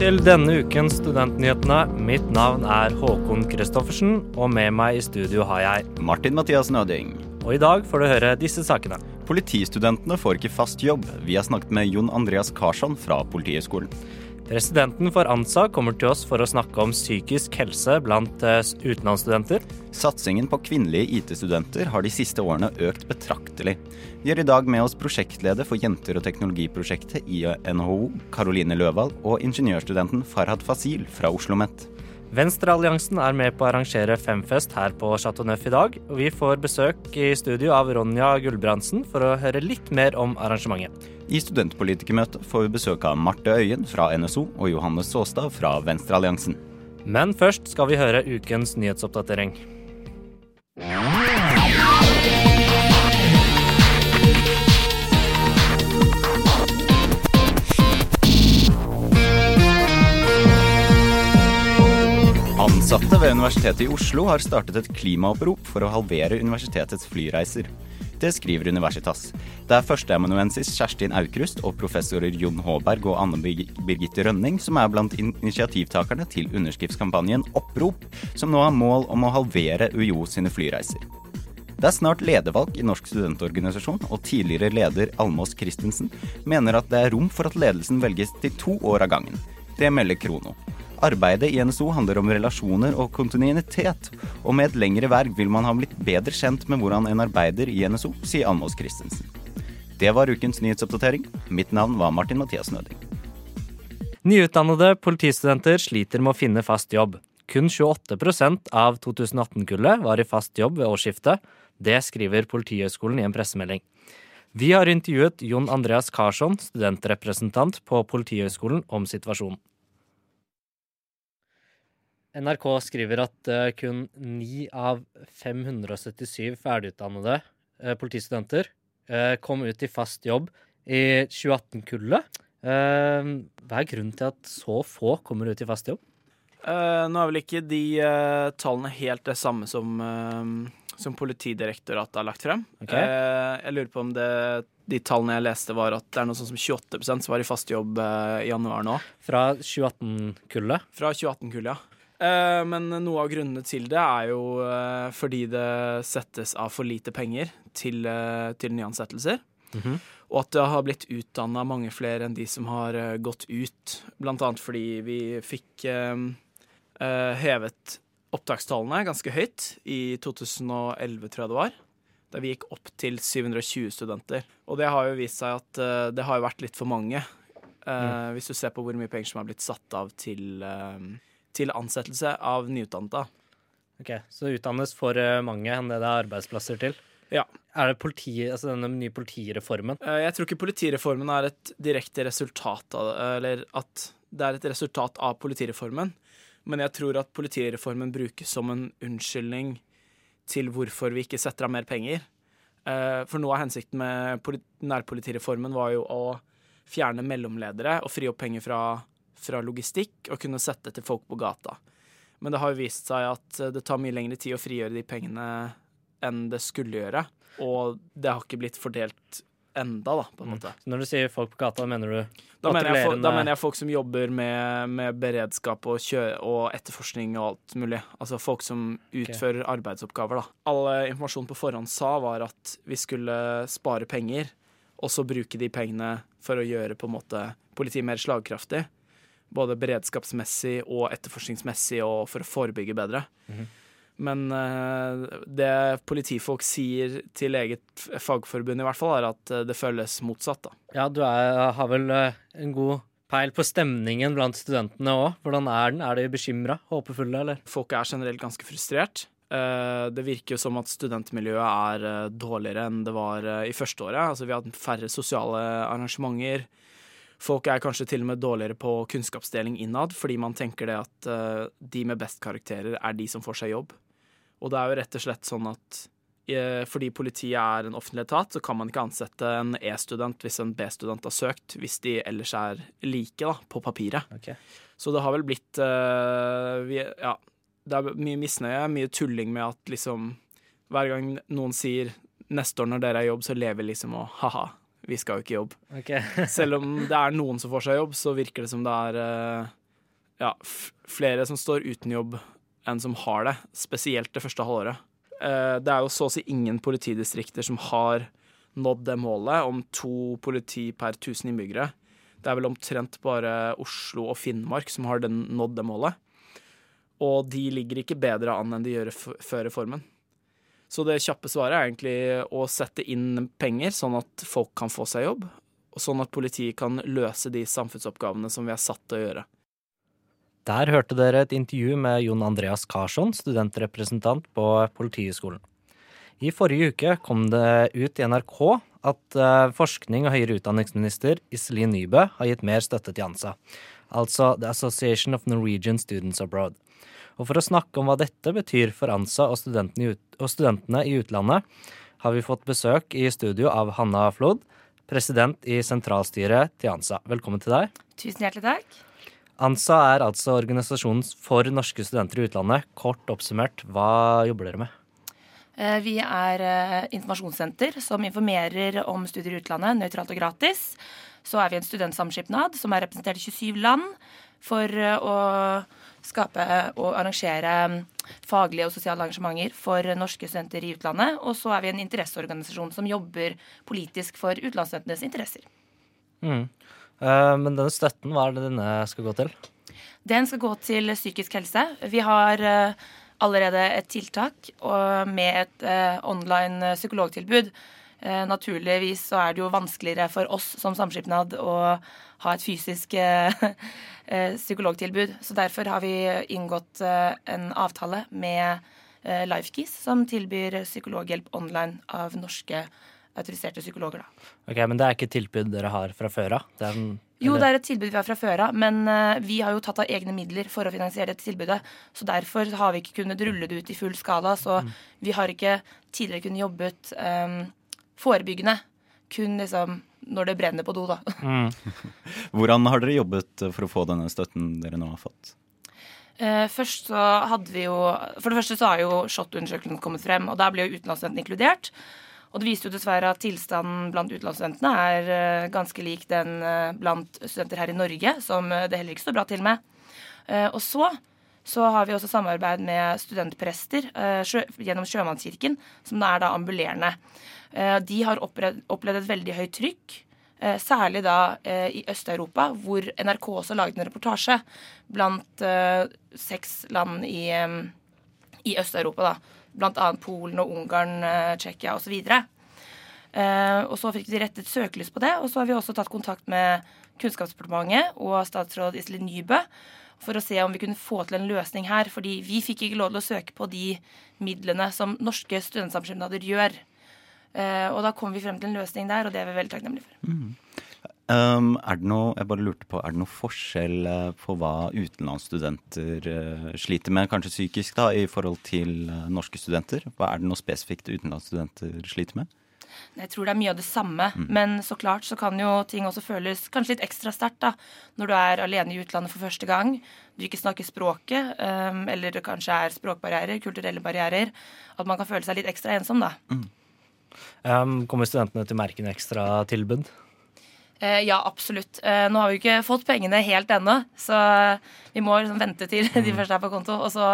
Til denne ukens Studentnyhetene. Mitt navn er Håkon Christoffersen, og med meg i studio har jeg Martin Mathias Nøding. Og i dag får du høre disse sakene. Politistudentene får ikke fast jobb. Vi har snakket med Jon Andreas Karsson fra Politihøgskolen. Presidenten for ANSA kommer til oss for å snakke om psykisk helse blant eh, utenlandsstudenter. Satsingen på kvinnelige IT-studenter har de siste årene økt betraktelig. Vi har i dag med oss prosjektleder for Jenter og teknologiprosjektet i NHO, Caroline Løvald, og ingeniørstudenten Farhad Fasil fra Oslo OsloMet. Venstrealliansen er med på å arrangere Femfest her på Chateau Neuf i dag. og Vi får besøk i studio av Ronja Gulbrandsen for å høre litt mer om arrangementet. I studentpolitikermøtet får vi besøk av Marte Øyen fra NSO og Johannes Saastad fra Venstrealliansen. Men først skal vi høre ukens nyhetsoppdatering. Ansatte ved Universitetet i Oslo har startet et klimaopprop for å halvere universitetets flyreiser. Det skriver Universitas. Det er førsteamanuensis Kjerstin Aukrust og professorer Jon Håberg og Anne Birgitte Rønning som er blant initiativtakerne til underskriftskampanjen Opprop, som nå har mål om å halvere UiO sine flyreiser. Det er snart ledervalg i Norsk studentorganisasjon, og tidligere leder Almås Christensen mener at det er rom for at ledelsen velges til to år av gangen. Det melder Krono. Arbeidet i NSO handler om relasjoner og kontinuitet, og med et lengre verv vil man ha blitt bedre kjent med hvordan en arbeider i NSO, sier Almås Christensen. Det var ukens nyhetsoppdatering. Mitt navn var Martin Mathias Nøding. Nyutdannede politistudenter sliter med å finne fast jobb. Kun 28% av 2018-kullet var i fast jobb ved årsskiftet. Det skriver Politihøgskolen i en pressemelding. Vi har intervjuet Jon Andreas Karsson, studentrepresentant på Politihøgskolen, om situasjonen. NRK skriver at uh, kun 9 av 577 ferdigutdannede uh, politistudenter uh, kom ut i fast jobb i 2018-kullet. hva er grunnen til at så få kommer ut i fast jobb? nå er vel ikke de tallene helt det samme som, som Politidirektoratet har lagt frem. Okay. jeg lurer på om det de tallene jeg leste, var at det er noe sånn som 28 som var i fast jobb i januar nå. Fra 2018-kullet? Fra 2018-kullet, ja. Eh, men noe av grunnene til det er jo eh, fordi det settes av for lite penger til, uh, til nyansettelser. Mm -hmm. Og at det har blitt utdanna mange flere enn de som har gått ut. Blant annet fordi vi fikk hevet opptakstallene ganske høyt i 2011, tror jeg det var. Da vi gikk opp til 720 studenter. Og det har jo vist seg at det har jo vært litt for mange. Mm. Hvis du ser på hvor mye penger som har blitt satt av til til ansettelse av nyutdannede. Ok, Så det utdannes for eh, mange enn det det er arbeidsplasser til? Ja. Er det politi, altså denne nye politireformen? Eh, jeg tror ikke politireformen er et direkte resultat av eller at det er et resultat av politireformen. Men jeg tror at politireformen brukes som en unnskyldning til hvorfor vi ikke setter av mer penger. Eh, for noe av hensikten med nærpolitireformen var jo å fjerne mellomledere og fri opp penger fra fra logistikk og kunne sette til folk på gata. Men det har jo vist seg at det tar mye lengre tid å frigjøre de pengene enn det skulle gjøre. Og det har ikke blitt fordelt enda, da, på en mm. måte. Så når du sier folk på gata, mener du da mener, jeg, da mener jeg folk som jobber med, med beredskap og, og etterforskning og alt mulig. Altså folk som utfører okay. arbeidsoppgaver, da. All informasjon på forhånd sa, var at vi skulle spare penger, og så bruke de pengene for å gjøre på en måte politiet mer slagkraftig både beredskapsmessig og etterforskningsmessig og for å forebygge bedre. Mm -hmm. Men uh, det politifolk sier til eget fagforbund i hvert fall, er at uh, det føles motsatt. da. Ja, du er, har vel uh, en god peil på stemningen blant studentene òg. Hvordan er den? Er de bekymra? Håpefulle, eller? Folk er generelt ganske frustrert. Det virker jo som at studentmiljøet er dårligere enn det var i første året. Altså, vi har hatt færre sosiale arrangementer. Folk er kanskje til og med dårligere på kunnskapsdeling innad, fordi man tenker det at uh, de med best karakterer er de som får seg jobb. Og det er jo rett og slett sånn at uh, fordi politiet er en offentlig etat, så kan man ikke ansette en E-student hvis en B-student har søkt, hvis de ellers er like da, på papiret. Okay. Så det har vel blitt uh, vi, Ja, det er mye misnøye, mye tulling med at liksom Hver gang noen sier 'neste år når dere er i jobb', så lever liksom og ha-ha, vi skal jo ikke i jobb. Okay. Selv om det er noen som får seg jobb, så virker det som det er eh, ja, flere som står uten jobb enn som har det, spesielt det første halvåret. Eh, det er jo så å si ingen politidistrikter som har nådd det målet om to politi per 1000 innbyggere. Det er vel omtrent bare Oslo og Finnmark som har den, nådd det målet. Og de ligger ikke bedre an enn de gjør før reformen. Så det kjappe svaret er egentlig å sette inn penger, sånn at folk kan få seg jobb, og sånn at politiet kan løse de samfunnsoppgavene som vi er satt til å gjøre. Der hørte dere et intervju med Jon Andreas Karsson, studentrepresentant på Politihøgskolen. I forrige uke kom det ut i NRK at eh, forskning- og høyere utdanningsminister Iselin Nybø har gitt mer støtte til ANSA, altså The Association of Norwegian Students Abroad. Og for å snakke om hva dette betyr for ANSA og studentene og studentene i utlandet, har vi fått besøk i studio av Hanna Flod, president i sentralstyret til ANSA. Velkommen til deg. Tusen hjertelig takk. ANSA er altså organisasjonen for norske studenter i utlandet. Kort oppsummert, hva jobber dere med? Eh, Vi er eh, informasjonssenter som informerer om studier i utlandet nøytralt og gratis. Så er vi en studentsamskipnad som er representert i 27 land for eh, å skape og arrangere mm, faglige og sosiale arrangementer for norske studenter i utlandet. Og så er vi en interesseorganisasjon som jobber politisk for utenlandsstudentenes interesser. Mm. Eh, men denne støtten, hva er det denne skal gå til? Den skal gå til psykisk helse. Vi har eh, allerede et tiltak med et eh, online psykologtilbud. Eh, naturligvis så er det jo vanskeligere for oss som samskipnad å ha et fysisk eh, eh, psykologtilbud. Så derfor har vi inngått eh, en avtale med Lifekeys, som tilbyr psykologhjelp online av norske autoriserte psykologer. da. Ok, Men det er ikke et tilbud dere har fra før av? Det en- Jo, det er et tilbud vi har fra før av, men vi har jo tatt av egne midler for å finansiere dette tilbudet. Så derfor har vi ikke kunnet rulle det ut i full skala. Så vi har ikke tidligere kunnet jobbet eh, forebyggende. Kun liksom når det brenner på do, da. Mm. Hvordan har dere jobbet for å få denne støtten dere nå har fått? Eh, først så hadde vi jo For det første så har jo SHoT-undersøkelsen kommet frem, og der ble jo utenlandsstudentene inkludert. Og det viste jo dessverre at tilstanden blant utenlandsstudentene er eh, ganske lik den eh, blant studenter her i Norge, som det heller ikke står bra til med. Eh, og så så har vi også samarbeid med studentprester eh, sjø, gjennom Sjømannskirken, som er da ambulerende. Eh, de har opplevd, et veldig høyt trykk. Eh, særlig da eh, i Øst-Europa, hvor NRK også laget en reportasje blant seks land i, i Øst-Europa. Blant annet Polen og Ungarn, Tsjekkia osv. Eh, og så fikk vi rettet søkelys på det, og så har vi også tatt kontakt med Kunnskapsdepartementet og statsråd Iselin Nybø for å se om vi kunne få til en løsning her. Fordi vi fikk ikke lov til å søke på de midlene som norske studentsamskipnader gjør. Eh, og da kom vi frem til en løsning der, og det er vi veldig takknemlige for. Um, er det noe, jeg bare lurte på, er det noe forskjell eh, på hva utenlandsstudenter eh, sliter med, kanskje psykisk, da, i forhold til norske studenter? Hva Er det noe spesifikt utenlandsstudenter sliter med? Jeg tror det er mye av det samme, men så klart så kan jo ting også føles kanskje litt ekstra sterkt da, når du er alene i utlandet for første gang, du ikke snakker språket, um, eller det kanskje er språkbarrierer, kulturelle barrierer, at man kan føle seg litt ekstra ensom da. Um, kommer studentene til å merke en ekstra tilbud? Eh, ja, absolutt. Eh, nå har vi ikke fått pengene helt ennå, så vi må liksom vente til de først er på konto. Og så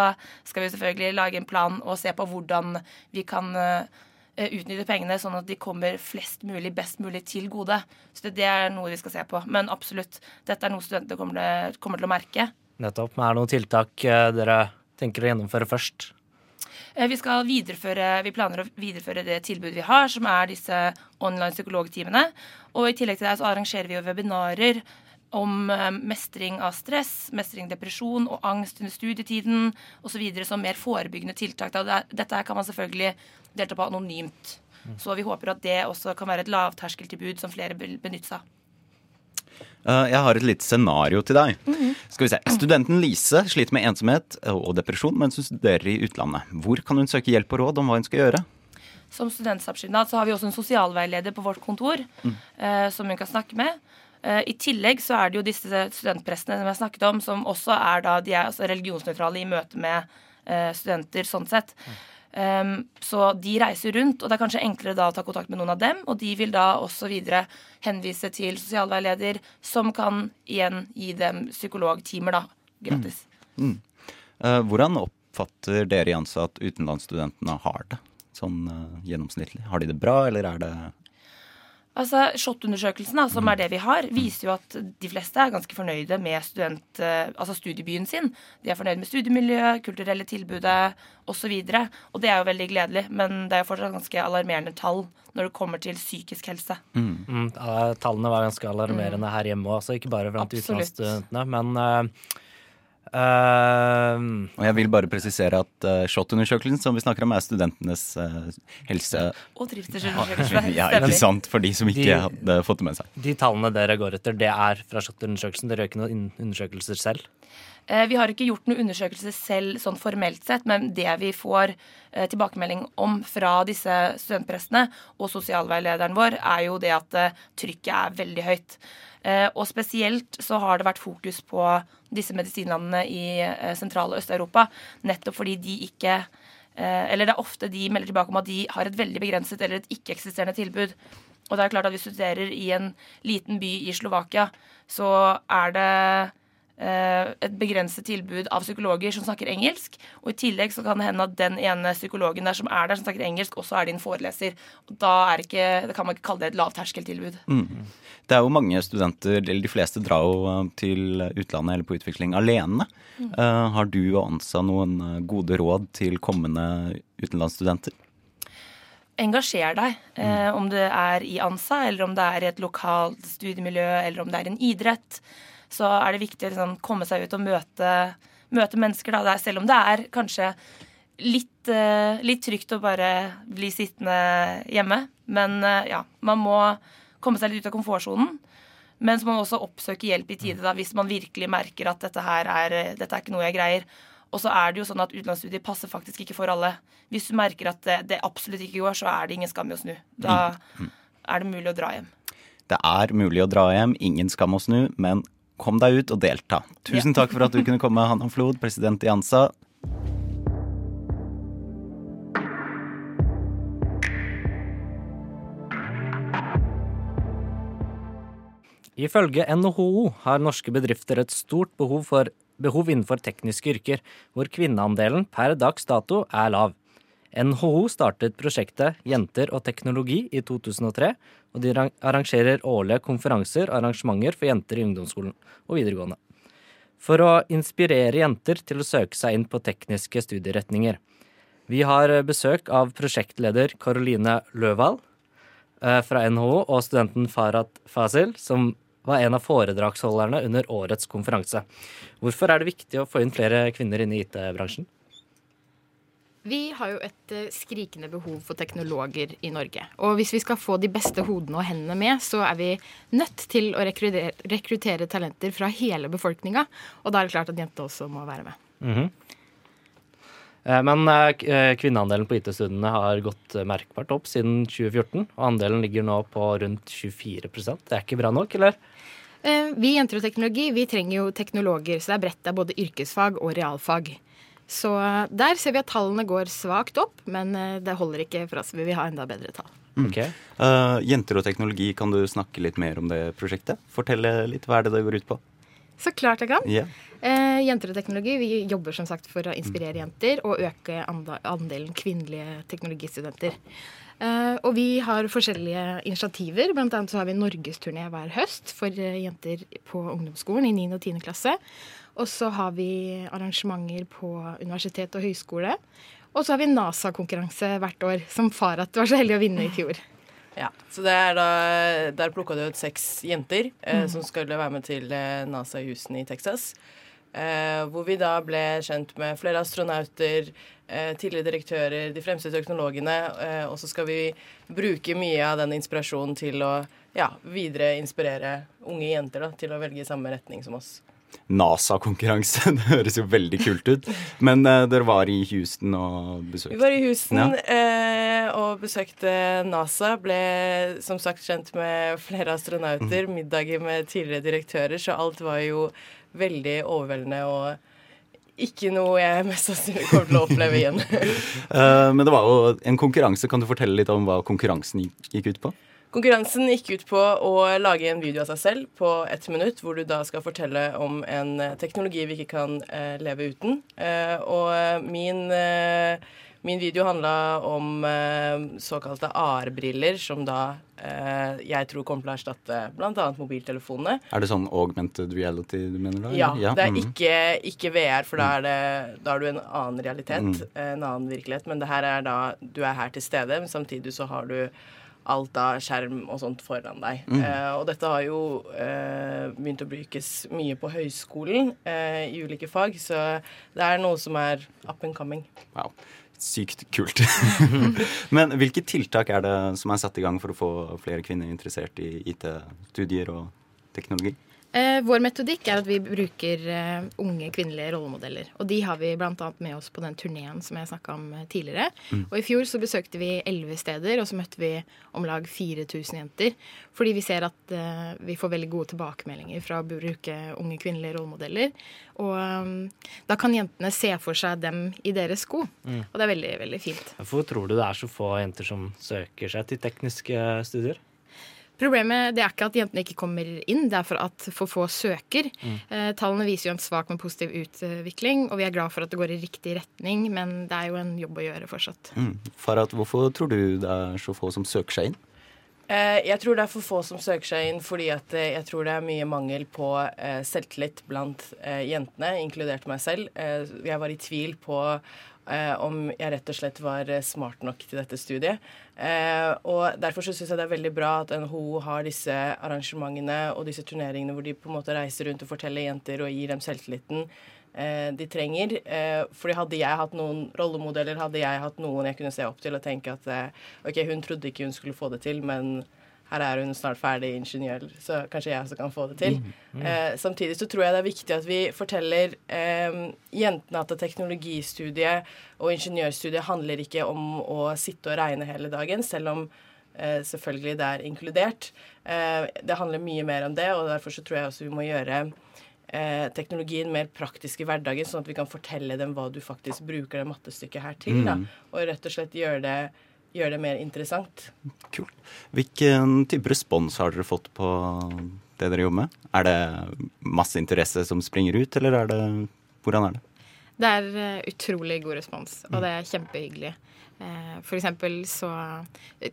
skal vi selvfølgelig lage en plan og se på hvordan vi kan eh, utnytte pengene sånn at de kommer flest mulig, best mulig til gode. Så det, det er noe vi skal se på. Men absolutt, dette er noe studentene kommer, kommer til å merke. Nettopp. Men er det noen tiltak eh, dere tenker å gjennomføre først? Eh, Vi skal vi planer å videreføre det tilbudet vi har, som er disse online psykologtimene. Og i tillegg til det så arrangerer vi jo webinarer om eh, mestring av stress, mestring depresjon og angst under studietiden osv. som mer forebyggende tiltak. Dette kan man selvfølgelig delta på anonymt. Så vi håper at det også kan være et lavterskeltilbud som flere vil benytte seg av. Eh, Jeg har et lite scenario til deg. Skal vi se. Studenten Lise sliter med ensomhet og depresjon mens hun studerer i utlandet. Hvor kan hun søke hjelp og råd om hva hun skal gjøre? Som studentsamskipnad så har vi også en sosialveileder på vårt kontor eh, som hun kan snakke med. Eh, I tillegg så er det jo disse studentprestene som jeg snakket om, som også er da de er altså religionsnøytrale i møte med eh, studenter, sånn sett. Um, så de reiser rundt, og det er kanskje enklere da å ta kontakt med noen av dem. Og de vil da også videre henvise til sosialveileder, som kan igjen gi dem psykologtimer, da. Gratis. Eh, Hvordan oppfatter dere i ANSA at utenlandsstudentene har det? Sånn uh, gjennomsnittlig. Har de det bra, eller er det Altså, SHoT-undersøkelsen, som er det vi har, viser jo at de fleste er ganske fornøyde med student, eh, altså studiebyen sin. De er fornøyd med studiemiljøet, kulturelle tilbudet osv. Og, så og det er jo veldig gledelig, men det er jo fortsatt ganske alarmerende tall når det kommer til psykisk helse. Mm, Mm, tallene var ganske alarmerende her hjemme også, ikke bare blant utenlandsstudentene. Men eh, eh, Og jeg vil bare presisere at uh, SHoT-undersøkelsen som vi snakker om, er studentenes uh, helse... Og trivselsundersøkelse. Ja, ikke sant? For de som ikke De- hadde fått det med seg. de tallene dere går etter, det er fra SHoT-undersøkelsen. Dere gjør ikke noen undersøkelser selv. Eh, Vi har ikke gjort noen undersøkelse selv sånn formelt sett, men det vi får eh, tilbakemelding om fra disse studentprestene og sosialveilederen vår, er jo det at eh, trykket er veldig høyt. Og spesielt så har det vært fokus på disse medisinlandene i Sentral- og Øst-Europa, nettopp fordi de ikke Eller det er ofte de melder tilbake om at de har et veldig begrenset eller et ikke-eksisterende tilbud. Og det er klart at hvis du studerer i en liten by i Slovakia, så er det et begrenset tilbud av psykologer som snakker engelsk. Og i tillegg så kan det hende at den ene psykologen der som er der, som snakker engelsk, også er din foreleser. Og da, er ikke, da kan man ikke kalle det et lavterskeltilbud. Det er jo mange studenter, eller de fleste drar jo eh, til utlandet eller på utvikling alene. Eh, har du og ANSA noen eh, gode råd til kommende utenlandsstudenter? Engasjer deg, eh, om det er i ANSA, eller om det er i et lokalt studiemiljø, eller om det er en idrett. Så er det viktig å liksom, komme seg ut og møte, møte mennesker. Da. Selv om det er kanskje litt, eh, litt trygt å bare bli sittende hjemme. Men eh, ja, man må komme seg litt ut av komfortsonen. Men så må man også oppsøke hjelp i tide da, hvis man virkelig merker at dette her er, dette er ikke noe jeg greier. Og så er det jo sånn at utenlandsstudier passer faktisk ikke for alle. Hvis du merker at det, det absolutt ikke går, så er det ingen skam i å snu. Da er det mulig å dra hjem. Det er mulig å dra hjem, ingen skam å snu, men kom deg ut og delta. Tusen takk for at du kunne komme, Hanna Flod, president i ANSA. Ifølge NHO har norske bedrifter et stort behov, for, behov innenfor tekniske yrker, hvor kvinneandelen per dags dato er lav. NHO startet prosjektet Jenter og teknologi i 2003, og de arrangerer årlige konferanser og arrangementer for jenter i ungdomsskolen og videregående. For å inspirere jenter til å søke seg inn på tekniske studieretninger. Vi har besøk av prosjektleder Caroline Løvald eh, fra NHO og studenten Farhat Fazil, som var en av foredragsholderne under årets konferanse. Hvorfor er det viktig å få inn flere kvinner inn i IT-bransjen? Vi har jo et eh, skrikende behov for teknologer i Norge. Og hvis vi skal få de beste hodene og hendene med, så er vi nødt til å rekruttere, rekruttere talenter fra hele befolkninga. Og da er det klart at jenter også må være med. Eh, Men eh, kvinneandelen på IT-studiene har gått merkbart opp siden 2014, og andelen ligger nå på rundt 24% Det er ikke bra nok, eller? Vi i jenter og teknologi vi trenger jo teknologer, så det er bredt. Er både yrkesfag og realfag. Så eh, der ser vi at tallene går svakt opp, men eh, det holder ikke for oss. Vi vil ha enda bedre tall. Mm. Okay. Uh, jenter og teknologi, kan du snakke litt mer om det prosjektet? Fortelle litt, hva er det det går ut på? Så klart jeg kan. Yeah. Uh, jenter og teknologi vi jobber som sagt for å inspirere jenter og øke andelen kvinnelige teknologistudenter. Uh, og vi har forskjellige initiativer. Blant annet så har vi norgesturné hver høst for jenter på ungdomsskolen i 9. og 10. klasse. Og så har vi arrangementer på universitet og høyskole. Og så har vi NASA-konkurranse hvert år, som Farhat var så heldig å vinne i fjor. Ja, så det da, Der plukka du ut seks jenter eh, som skulle være med til eh, NASA i Houston i Texas. Eh, hvor vi da ble kjent med flere astronauter, eh, tidligere direktører, de fremste teknologene. Eh, og så skal vi bruke mye av den inspirasjonen til å ja, videre inspirere unge jenter da, til å velge i samme retning som oss. NASA-konkurranse. Det høres jo veldig kult ut. Men uh, dere var i Houston og besøkte Vi var i Houston Ja. uh, og besøkte NASA. Ble som sagt kjent med flere Mm. astronauter. Middager med tidligere direktører. Så alt var jo veldig overveldende og ikke noe jeg mest sannsynlig kommer til å oppleve igjen. uh, Men det var jo en konkurranse. Kan du fortelle litt om hva konkurransen gikk ut på? Konkurransen gikk ut på å lage en video av seg selv på ett minutt, hvor du da skal fortelle om en eh, teknologi vi ikke kan eh, leve uten. Eh, og eh, min, eh, min video handla om eh, såkalte AR-briller, som da eh, jeg tror kommer til å erstatte bl.a. mobiltelefonene. Er det sånn augmented reality du mener da? Ja, ja. det er mm. ikke, ikke VR, for da er, det, da er du en annen realitet, Mm. en annen virkelighet. Men det her er da du er her til stede, men samtidig så har du alt av skjerm og sånt foran deg. Mm. Eh, og dette har jo eh, begynt å brukes mye på høyskolen eh, i ulike fag, så det er noe som er up and coming. Wow. Sykt kult. Men hvilke tiltak er det som er satt i gang for å få flere kvinner interessert i IT-studier og teknologi? Eh, vår metodikk er at vi bruker eh, unge kvinnelige rollemodeller. Og de har vi bl.a. med oss på den turneen som jeg snakka om eh, tidligere. Mm. Og i fjor så besøkte vi elleve steder, og så møtte vi om lag 4000 jenter. Fordi vi ser at eh, vi får veldig gode tilbakemeldinger fra å bruke unge kvinnelige rollemodeller. Og um, da kan jentene se for seg dem i deres sko. Mm. Og det er veldig, veldig fint. Hvorfor tror du det er så få jenter som søker seg til tekniske studier? Problemet det er ikke at jentene ikke kommer inn, det er for at for få søker. Mm. Eh, tallene viser jo en svak, men positiv utvikling, og vi er glad for at det går i riktig retning, men det er jo en jobb å gjøre fortsatt. Mm. Farad, hvorfor tror du det er så få som søker seg inn? Eh, jeg tror det er for få som søker seg inn fordi at eh, jeg tror det er mye mangel på eh, selvtillit blant jentene, inkludert meg selv. Jeg var i tvil på om jeg rett og slett var smart nok til dette studiet. Og Derfor så syns jeg det er veldig bra at NHO har disse arrangementene og disse turneringene hvor de på en måte reiser rundt og forteller jenter og gir dem selvtilliten de trenger. Eh, fordi hadde jeg hatt noen rollemodeller, hadde jeg hatt noen jeg kunne se opp til og tenke at eh, OK, hun trodde ikke hun skulle få det til, men her er hun snart ferdig ingeniør, så kanskje jeg også kan få det til. Mm. Eh, samtidig så tror jeg det er viktig at vi forteller eh, jentene at teknologistudiet og ingeniørstudiet handler ikke om å sitte og regne hele dagen, selv om eh, selvfølgelig det er inkludert. Eh, det handler mye mer om det, og derfor så tror jeg også vi må gjøre eh, teknologien mer praktisk i hverdagen, sånn at vi kan fortelle dem hva du faktisk bruker det mattestykket her til. Da, Mm. og rett og slett gjøre det, gjøre det mer interessant. Hvilken type respons har dere fått på det dere jobber med? Er det masse interesse som springer ut, eller er det Hvordan er det? Det er eh, utrolig god respons, og det er kjempehyggelig. Eh, For eksempel så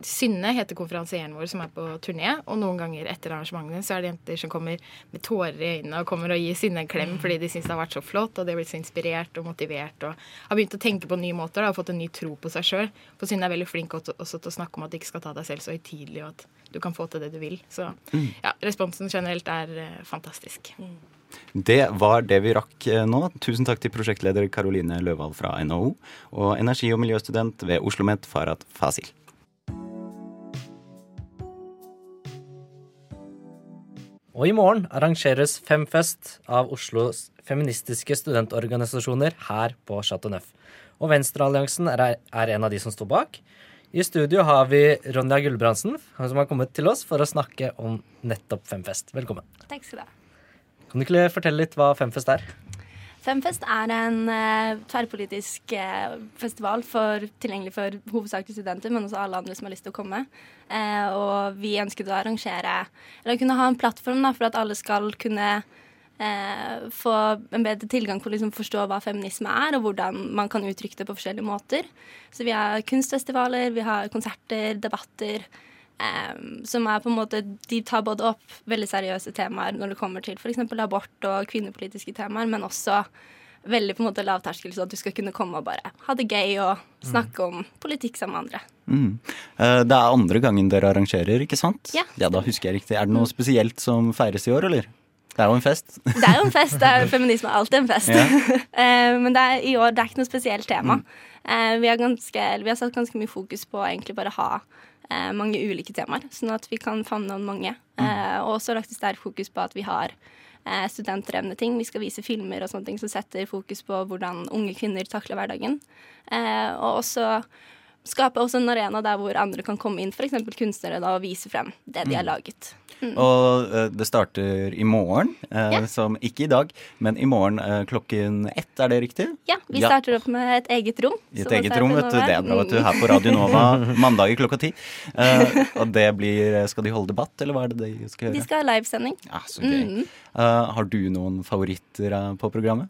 Synne heter konferansieren vår som er på turné, og noen ganger etter arrangementene så er det jenter som kommer med tårer i øynene og kommer og gir Synne en klem fordi de syns det har vært så flott, og de har blitt så inspirert og motivert og har begynt å tenke på nye måter da, og fått en ny tro på seg sjøl. For Synne er veldig flink også også til å snakke om at du ikke skal ta deg selv så høytidelig, og at du kan få til det du vil. Så Mm. ja, responsen generelt er fantastisk. fantastisk. Det var det vi rakk eh, nå. Tusen takk til prosjektleder Karoline Løvald fra NHO og energi- og miljøstudent ved OsloMet Farad Fasil. Og i morgen arrangeres Femfest av Oslos feministiske studentorganisasjoner her på Chateau Neuf. Og Venstrealliansen er, er en av de som står bak. I studio har vi Ronja Gulbrandsen, som har kommet til oss for å snakke om nettopp Femfest. Velkommen. Takk skal du ha. Kan du ikke fortelle litt hva Femfest er? Femfest er en uh, tverrpolitisk uh, festival for, tilgjengelig for hovedsakelig studenter, men også alle andre som har lyst til å komme. Uh, og vi ønsket å arrangere, eller kunne ha en plattform da, for at alle skal kunne få en bedre tilgang på å liksom, forstå hva feminisme er, og hvordan man kan uttrykke det på forskjellige måter. Så vi har kunstfestivaler, vi har konserter, debatter. Um, som er på en måte, De tar både opp veldig seriøse temaer når det kommer til f.eks. abort og kvinnepolitiske temaer, men også veldig på en måte lavterskel, så at du skal kunne komme og bare ha det gøy og snakke om politikk sammen med andre. Mm. Eh, Det er andre gangen dere arrangerer, ikke sant? Ja. da husker jeg riktig. Er det noe spesielt som feires i år, eller? Det er jo en fest. Det er jo en fest. Det er, feminisme er alltid en fest. Ja. Eh, Men det er, i år det er ikke noe spesielt tema. Eh, Vi har, ganske, vi har satt ganske mye fokus på å egentlig bare ha mange ulike temaer, sånn at vi kan favne om mange. Eh, Og også lagt et sterkt fokus på at vi har eh, studentdrevne ting. Vi skal vise filmer og sånne ting som setter fokus på hvordan unge kvinner takler hverdagen. Eh, Og også skape også en arena der hvor andre kan komme inn, f.eks. kunstnere, da, og vise frem det de har laget. Og eh, det starter i morgen, eh, yeah. som ikke i dag, men i morgen eh, klokken ett, er det riktig? Ja, vi Ja. starter opp med et eget rom. I et eget rom, vet du. Det er bra, vet du. Mm. Her på Radio Nova mandager klokka ti. Eh, og det blir Skal de holde debatt, eller hva er det de skal gjøre? De skal ha livesending. Ja, så gøy. Mm. Eh, har du noen favoritter på programmet?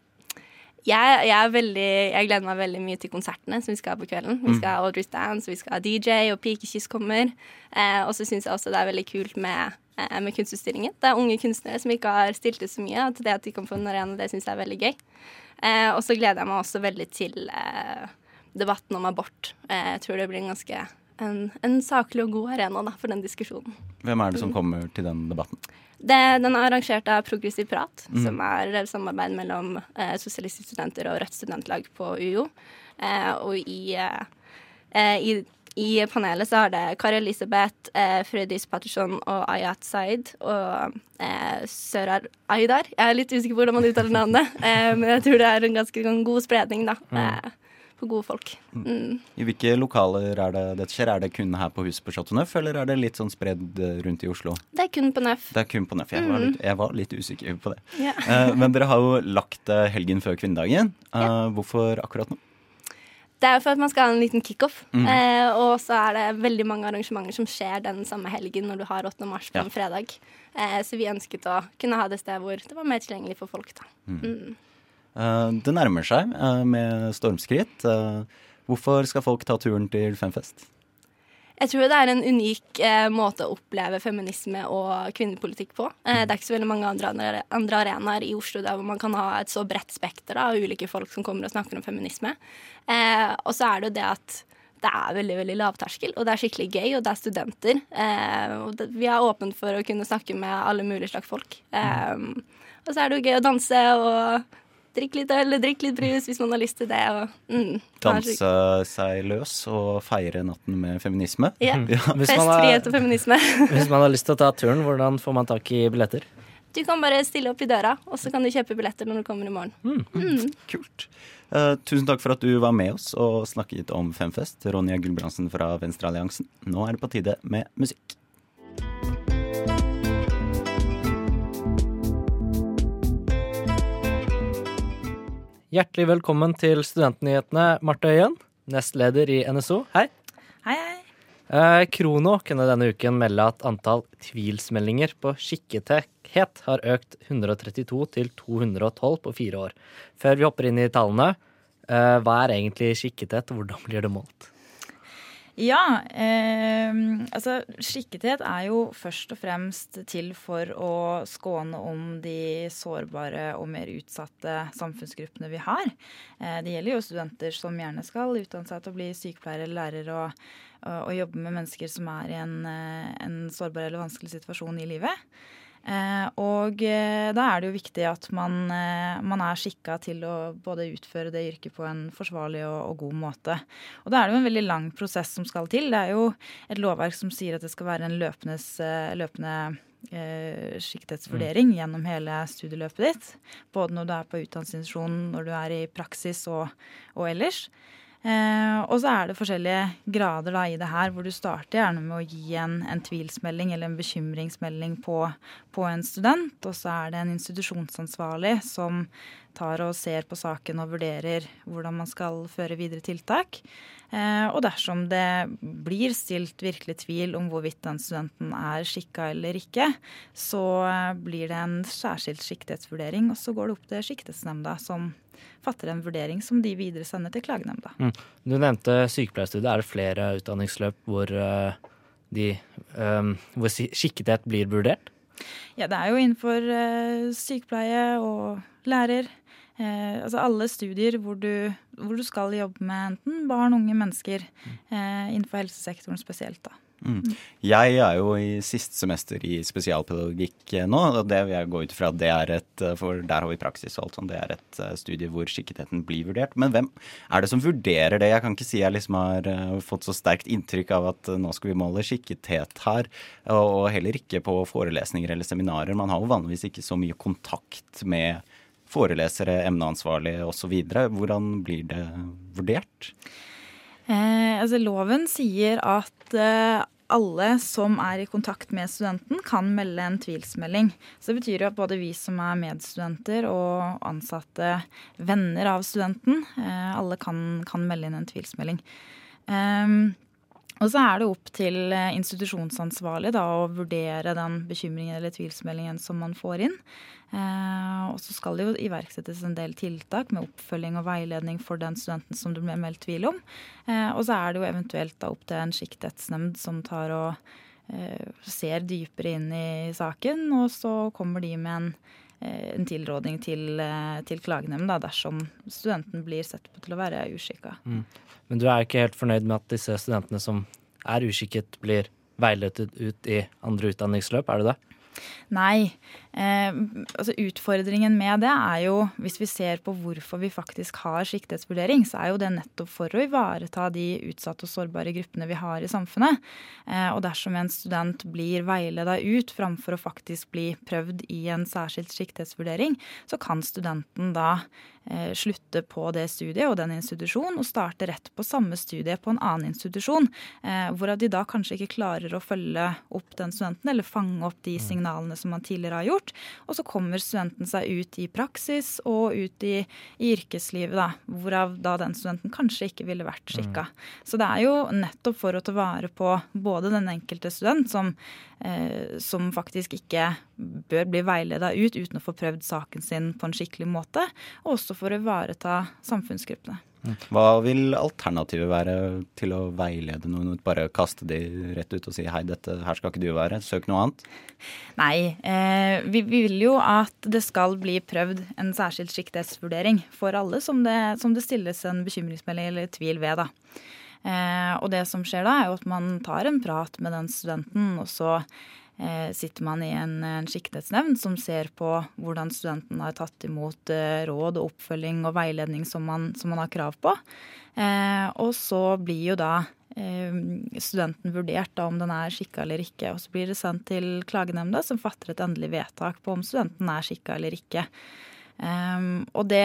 Jeg, jeg, veldig, jeg gleder meg veldig mye til konsertene som vi skal ha på kvelden. Vi skal ha Audrey's Dance, vi skal ha DJ, og Pikekyss kommer. Eh, og så syns jeg også det er veldig kult med, eh, med kunstutstillingen. Det er unge kunstnere som ikke har stilt ut så mye. At det at de kan få en arena, det syns jeg er veldig gøy. Eh, og så gleder jeg meg også veldig til eh, debatten om abort. Eh, jeg tror det blir en ganske en, en saklig og god arena da, for den diskusjonen. Hvem er det som kommer til den debatten? Det, den er arrangert av Progressiv Prat, som er et samarbeid mellom eh, Sosialistiske Studenter og Rødt Studentlag på UiO. Eh, og i, eh, eh, i, i panelet så har det Kari Elisabeth, eh, Frøydis Patterson og Ayat Said og eh, Sørar Aydar. Jeg er litt usikker på hvordan man uttaler navnet, eh, men jeg tror det er en ganske god spredning da, eh, på gode folk. Mm. I hvilke lokaler er det dette skjer? Er det kun her på huset på Chateau Neuf, eller er det litt sånn spredd eh, rundt i Oslo? Det er kun på Neuf. Det er kun på Neuf. Jeg var litt, jeg var litt usikker på det. Ja. Eh, men dere har jo lagt eh, helgen før kvinnedagen. Ja. Hvorfor akkurat nå? Det er jo for at man skal ha en liten kickoff. Mm. Eh, og så er det veldig mange arrangementer som skjer den samme helgen når du har 8. mars på Ja. en fredag. Eh, så vi ønsket å kunne ha det sted hvor det var mer tilgjengelig for folk. da. Mm. Eh, det nærmer seg eh, med stormskritt. Eh, hvorfor skal folk ta turen til Femfest? Jeg tror det er en unik eh, måte å oppleve feminisme og kvinnepolitikk på. Eh, det er ikke så veldig mange andre, andre, arenaer i Oslo der hvor man kan ha et så bredt spekter av ulike folk som kommer og snakker om feminisme. Eh, og så er det jo det at det er veldig veldig lavterskel, og det er skikkelig gøy, og det er studenter. Eh, og det, vi er åpne for å kunne snakke med alle mulige slags folk. Eh, og så er det jo gøy å danse og drikke litt øl drikk litt brus hvis man har lyst til det. Og, mm, Danse seg løs og feire natten med feminisme. Ja. Hvis Fest, frihet og feminisme. hvis man har lyst til å ta turen, hvordan får man tak i billetter? Du kan bare stille opp i døra, og så kan du kjøpe billetter når du kommer i morgen. Kult. Uh, tusen takk for at du var med oss og snakket om Femfest. Ronja Gulbrandsen fra Venstrealliansen. Nå er det på tide med musikk. Hjertelig velkommen til Studentnyhetene, Marte Øyen, nestleder i NSO. Hei. Hei, hei. Eh, Krono kunne denne uken melde at antall tvilsmeldinger på skikkethet har økt 132 til 212 på fire år. Før vi hopper inn i tallene, eh, hva er egentlig skikkethet, hvordan blir det målt? Ja, eh, altså skikkethet er jo først og fremst til for å skåne om de sårbare og mer utsatte samfunnsgruppene vi har. Eh, det gjelder jo studenter som gjerne skal utdanne seg til å bli sykepleier eller lærer og, og, jobbe med mennesker som er i en, eh, en sårbar eller vanskelig situasjon i livet. Eh, og eh, da er det jo viktig at man, eh, man er skikka til å både utføre det yrket på en forsvarlig og, og god måte. Og da er det jo en veldig lang prosess som skal til. Det er jo et lovverk som sier at det skal være en løpendes, løpende eh, skikkethetsvurdering gjennom hele studieløpet ditt. Både når du er på utdanningsinstitusjonen, når du er i praksis og, og ellers. Eh, og så er det forskjellige grader da, i det her, hvor du starter gjerne med å gi en, en tvilsmelding eller en bekymringsmelding på, på en student. Og så er det en institusjonsansvarlig som tar og ser på saken og vurderer hvordan man skal føre videre tiltak. Eh, og dersom det blir stilt virkelig tvil om hvorvidt den studenten er skikka eller ikke, så eh, blir det en særskilt siktighetsvurdering, og så går det opp til siktighetsnemnda, som fatter en vurdering som de videre sender til klagenemnda. Du nevnte sykepleierstudiet. Er det flere utdanningsløp hvor, eh, de, um, hvor skikkethet blir vurdert? Ja, det er jo innenfor sykepleie og lærer. Eh, altså alle studier hvor du, hvor du skal jobbe med enten barn, unge mennesker, eh, innenfor helsesektoren spesielt, da. Mm. Jeg er jo i siste semester i spesialpedagogikk eh, nå, og det vil jeg gå ut fra det er et eh, For der har vi praksis og alt sånt. Det er et eh, studie hvor skikketheten blir vurdert. Men hvem er det som vurderer det? Jeg kan ikke si jeg liksom har fått så sterkt inntrykk av at nå skal vi måle skikkethet her. Og heller ikke på forelesninger eller seminarer. Man har jo vanligvis ikke så mye kontakt med forelesere, emneansvarlige osv. Hvordan blir det vurdert? Eh, altså Loven sier at eh, alle som er i kontakt med studenten, kan melde en tvilsmelding. Så det betyr jo at både vi som er medstudenter og ansatte venner av studenten, eh, alle kan, kan melde inn en tvilsmelding. Um, og så er det opp til institusjonsansvarlig da, å vurdere den bekymringen eller tvilsmeldingen som man får inn. Eh, og så skal det jo iverksettes en del tiltak med oppfølging og veiledning for den studenten som det ble meldt tvil om. Eh, og så er det jo eventuelt da opp til en sjiktrettsnemnd som tar og eh, ser dypere inn i saken, og så kommer de med en, en tilråding til, til klagenemnda dersom studenten blir sett på til å være uskikka. Mm. Men du er ikke helt fornøyd med at disse studentene som er uskikket, blir veiledet ut i andre utdanningsløp, er du det? Nei. Eh, altså Utfordringen med det er jo, hvis vi ser på hvorfor vi faktisk har siktighetsvurdering, så er jo det nettopp for å ivareta de utsatte og sårbare gruppene vi har i samfunnet. Eh, og dersom en student blir veileda ut framfor å faktisk bli prøvd i en særskilt siktighetsvurdering, så kan studenten da eh, slutte på det studiet og den institusjonen og starte rett på samme studie på en annen institusjon, eh, hvorav de da kanskje ikke klarer å følge opp den studenten eller fange opp de signalene signalene som man tidligere har gjort. Og så kommer studenten seg ut i praksis og ut i, i yrkeslivet, da, hvorav da den studenten kanskje ikke ville vært skikka. Mm. Så det er jo nettopp for å ta vare på både den enkelte student, som, eh, som faktisk ikke bør bli veileda ut uten å få prøvd saken sin på en skikkelig måte, og også for å ivareta samfunnsgruppene. Hva vil alternativet være til å veilede noen? Bare kaste de rett ut og si hei, dette her skal ikke du være, søk noe annet? Nei, eh, vi, vi, vil jo at det skal bli prøvd en særskilt siktighetsvurdering for alle som det, som det, stilles en bekymringsmelding eller tvil ved. da. Eh, og det som skjer da, er jo at man tar en prat med den studenten, og så sitter man i en, en siktighetsnemnd som ser på hvordan studenten har tatt imot eh, råd og oppfølging og veiledning som man, som man har krav på. Eh, og så blir jo da studenten vurdert da om den er skikka eller ikke. Og så blir det sendt til klagenemnda, som fatter et endelig vedtak på om studenten er skikka eller ikke. og det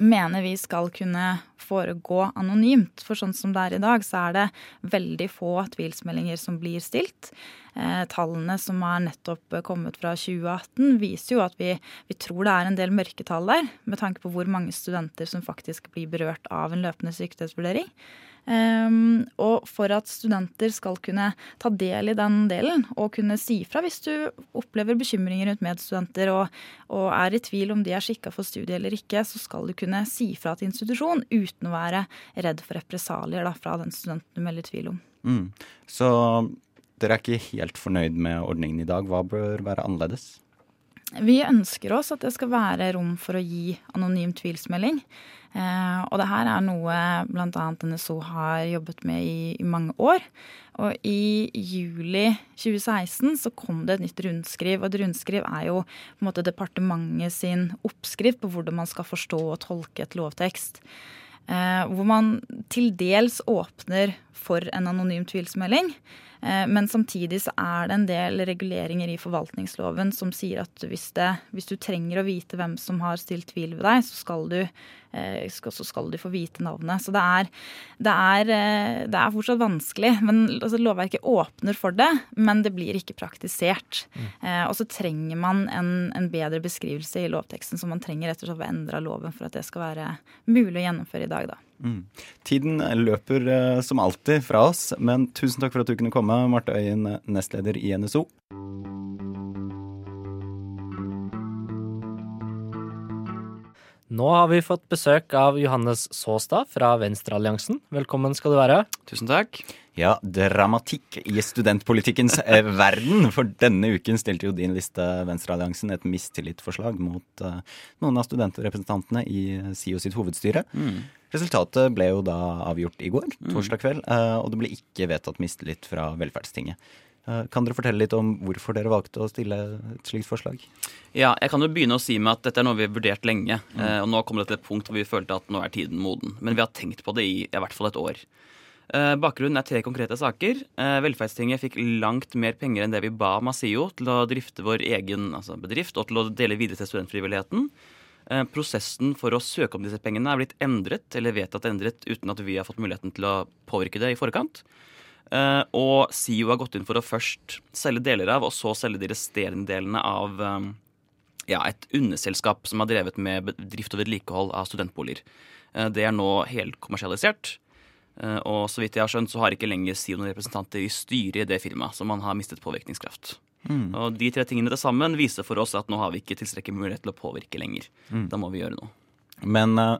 mener vi skal kunne foregå anonymt. For sånn som det er i dag, så er det veldig få tvilsmeldinger som blir stilt. Eh, tallene som er nettopp kommet fra 2018, viser jo at vi, vi, tror det er en del mørketall der, med tanke på hvor mange studenter som faktisk blir berørt av en løpende sykdomsvurdering. Um, og for at studenter skal kunne ta del i den delen og kunne si fra hvis du opplever bekymringer rundt medstudenter og, og er i tvil om de er skikka for studiet eller ikke, så skal du kunne si fra til institusjon uten å være redd for represalier fra den studenten du melder tvil om. Mm. Så dere er ikke helt fornøyd med ordningen i dag. Hva bør være annerledes? Vi ønsker oss at det skal være rom for å gi anonym tvilsmelding. Eh, og det her er noe bl.a. NSO har jobbet med i, i, mange år. Og i juli 2016 så kom det et nytt rundskriv. Og et rundskriv er jo på en måte departementet sin oppskrift på hvordan man skal forstå og tolke et lovtekst. Eh, hvor man til dels åpner for en anonym tvilsmelding. Eh, men samtidig så er det en del reguleringer i forvaltningsloven som sier at hvis, det, hvis du trenger å vite hvem som har stilt tvil ved deg, så skal du, eh, så skal du få vite navnet. Så det er, det er, eh, det er fortsatt vanskelig. men altså, Lovverket åpner for det, men det blir ikke praktisert. Mm. Og så trenger man en, en, bedre beskrivelse i lovteksten, som man trenger rett og slett å endre loven for at det skal være mulig å gjennomføre i dag. da. Mm. Tiden løper uh, som alltid fra oss, men tusen takk for at du kunne komme, Marte Øyen, nestleder i NSO. Nå har vi fått besøk av Johannes Saastad fra Venstrealliansen. Velkommen skal du være. Tusen takk. Ja, dramatikk i studentpolitikkens eh, verden. For denne uken stilte jo din liste, Venstrealliansen, et mistillitsforslag mot uh, noen av studentrepresentantene i SIO sitt hovedstyre. Mm. Resultatet ble jo da avgjort i går, Mm. torsdag kveld, eh, og det ble ikke vedtatt mistillit fra Velferdstinget. Eh, Kan dere fortelle litt om hvorfor dere valgte å stille et slikt forslag? Ja, jeg kan jo begynne å si med at dette er noe vi har vurdert lenge. Mm. eh, Og nå kom det til et punkt hvor vi følte at nå er tiden moden. Men vi har tenkt på det i i hvert fall et år. Bakgrunnen er tre konkrete saker. Velferdstinget fikk langt mer penger enn det vi ba Masio til å drifte vår egen altså bedrift og til å dele videre til studentfrivilligheten. Eh, Prosessen for å søke om disse pengene er blitt endret eller vedtatt endret uten at vi har fått muligheten til å påvirke det i forkant. Eh, og SIO har gått inn for å først selge deler av, og så selge de resterende delene av eh, ja, et underselskap som har drevet med drift og vedlikehold av studentboliger. Det er nå helkommersialisert. kommersialisert, Og så vidt jeg har skjønt, så har ikke lenger SIO noen representanter i styret i det firmaet, så man har mistet påvirkningskraft. Mm. Og de tre tingene til sammen viser for oss at nå har vi ikke tilstrekkelig mulighet til å påvirke lenger. Mm. Da må vi gjøre noe. Men uh,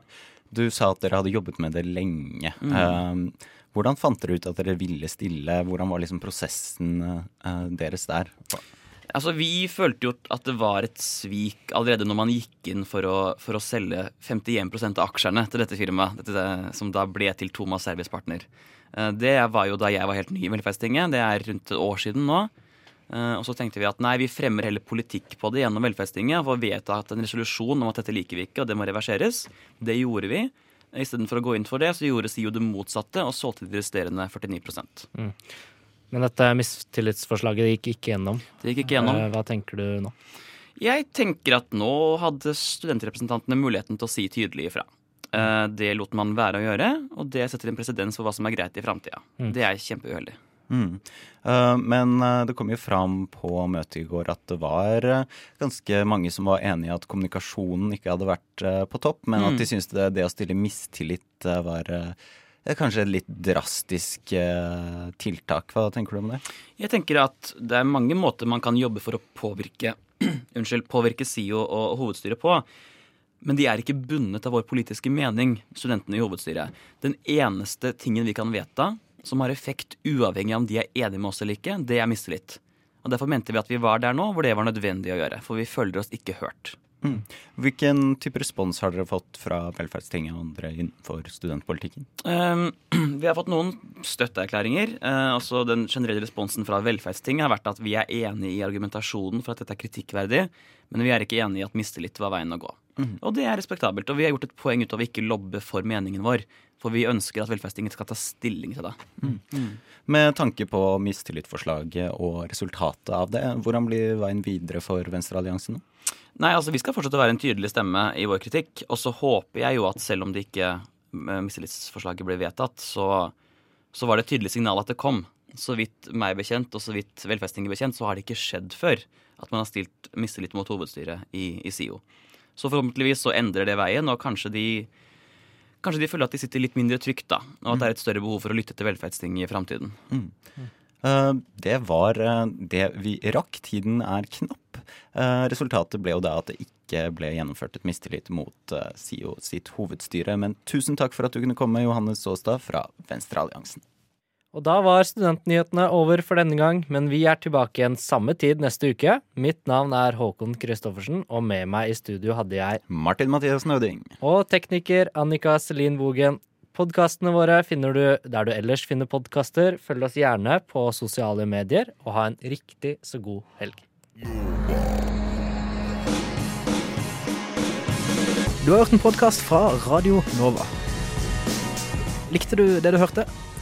du sa at dere hadde jobbet med det lenge. Mm. Uh, hvordan fant dere ut at dere ville stille? Hvordan var liksom prosessen uh, deres der? Altså, Vi følte jo at det var et svik allerede når man gikk inn for å, for å selge 51% av aksjene til dette firmaet, dette, som da ble til Thomas Service Partner. Eh, Det var jo da jeg var helt ny i Velferdstinget. Det er rundt et år siden nå. Eh, Og så tenkte vi at nei, vi fremmer heller politikk på det gjennom Velferdstinget. Og får vedtatt en resolusjon om at dette liker vi ikke, og det må reverseres. Det gjorde vi. Istedenfor å gå inn for det, så gjorde SIO det motsatte og solgte de resterende 49 mm. Men dette mistillitsforslaget gikk ikke gjennom. Det gikk ikke gjennom. Eh, Hva tenker du nå? Jeg tenker at nå hadde studentrepresentantene muligheten til å si tydelig ifra. Eh, Det lot man være å gjøre, og det setter en presedens for hva som er greit i framtida. Mm. Det er kjempeuheldig. Mm. Eh, men eh, det kom jo fram på møtet i går at det var eh, ganske mange som var enig i at kommunikasjonen ikke hadde vært på topp, men Mm. at de syntes det, det å stille mistillit var kanskje et litt drastisk tiltak. Hva tenker du om det? Jeg tenker at det er mange måter man kan jobbe for å påvirke unnskyld, påvirke SIO og hovedstyret på. Men de er ikke bundet av vår politiske mening, studentene i hovedstyret. Den eneste tingen vi kan vedta som har effekt uavhengig av om de er enige med oss eller ikke, det er mistillit. Og Derfor mente vi at vi var der nå hvor det var nødvendig å gjøre. For vi føler oss ikke hørt. Mm. Hvilken type respons har dere fått fra Velferdstinget og andre innenfor studentpolitikken? Um, vi har fått noen støtteerklæringer. Uh, altså Den generelle responsen fra Velferdstinget har vært at vi er enig i argumentasjonen for at dette er kritikkverdig, men vi er ikke enig i at mistillit var veien å gå. Mm. Og det er respektabelt. Og vi har gjort et poeng ut av å ikke lobbe for meningen vår. For vi ønsker at Velferdstinget skal ta stilling til det. Med tanke på mistillitsforslaget og resultatet av det, hvordan blir veien videre for Venstrealliansen nå? Nei, altså Vi skal fortsette å være en tydelig stemme i vår kritikk. Og så håper jeg jo at selv om det ikke eh, mistillitsforslaget ble vedtatt, så, så var det et tydelig signal at det kom. Så vidt meg bekjent, og så vidt Velferdstinget bekjent, så har det ikke skjedd før at man har stilt mistillit mot hovedstyret i, i SIO. Så forhåpentligvis så endrer det veien, og kanskje de Kanskje de føler at de sitter litt mindre trygt, da, og at det er et større behov for å lytte til velferdsting i framtiden. Eh, Det var eh, det vi rakk. Tiden er knapp. Eh, Resultatet ble jo da at det ikke ble gjennomført et mistillit mot SIO sitt hovedstyre. Men tusen takk for at du kunne komme, Johannes Saastad fra Venstrealliansen. Og da var studentnyhetene over for denne gang, men vi er tilbake igjen samme tid neste uke. Mitt navn er Håkon Christoffersen, og med meg i studio hadde jeg Martin Mathias Nøding. Og tekniker Annika Selin Bogen. Podkastene våre finner du der du ellers finner podkaster. Følg oss gjerne på sosiale medier, og ha en riktig så god helg. Du har hørt en podkast fra Radio Nova. Likte du det du hørte?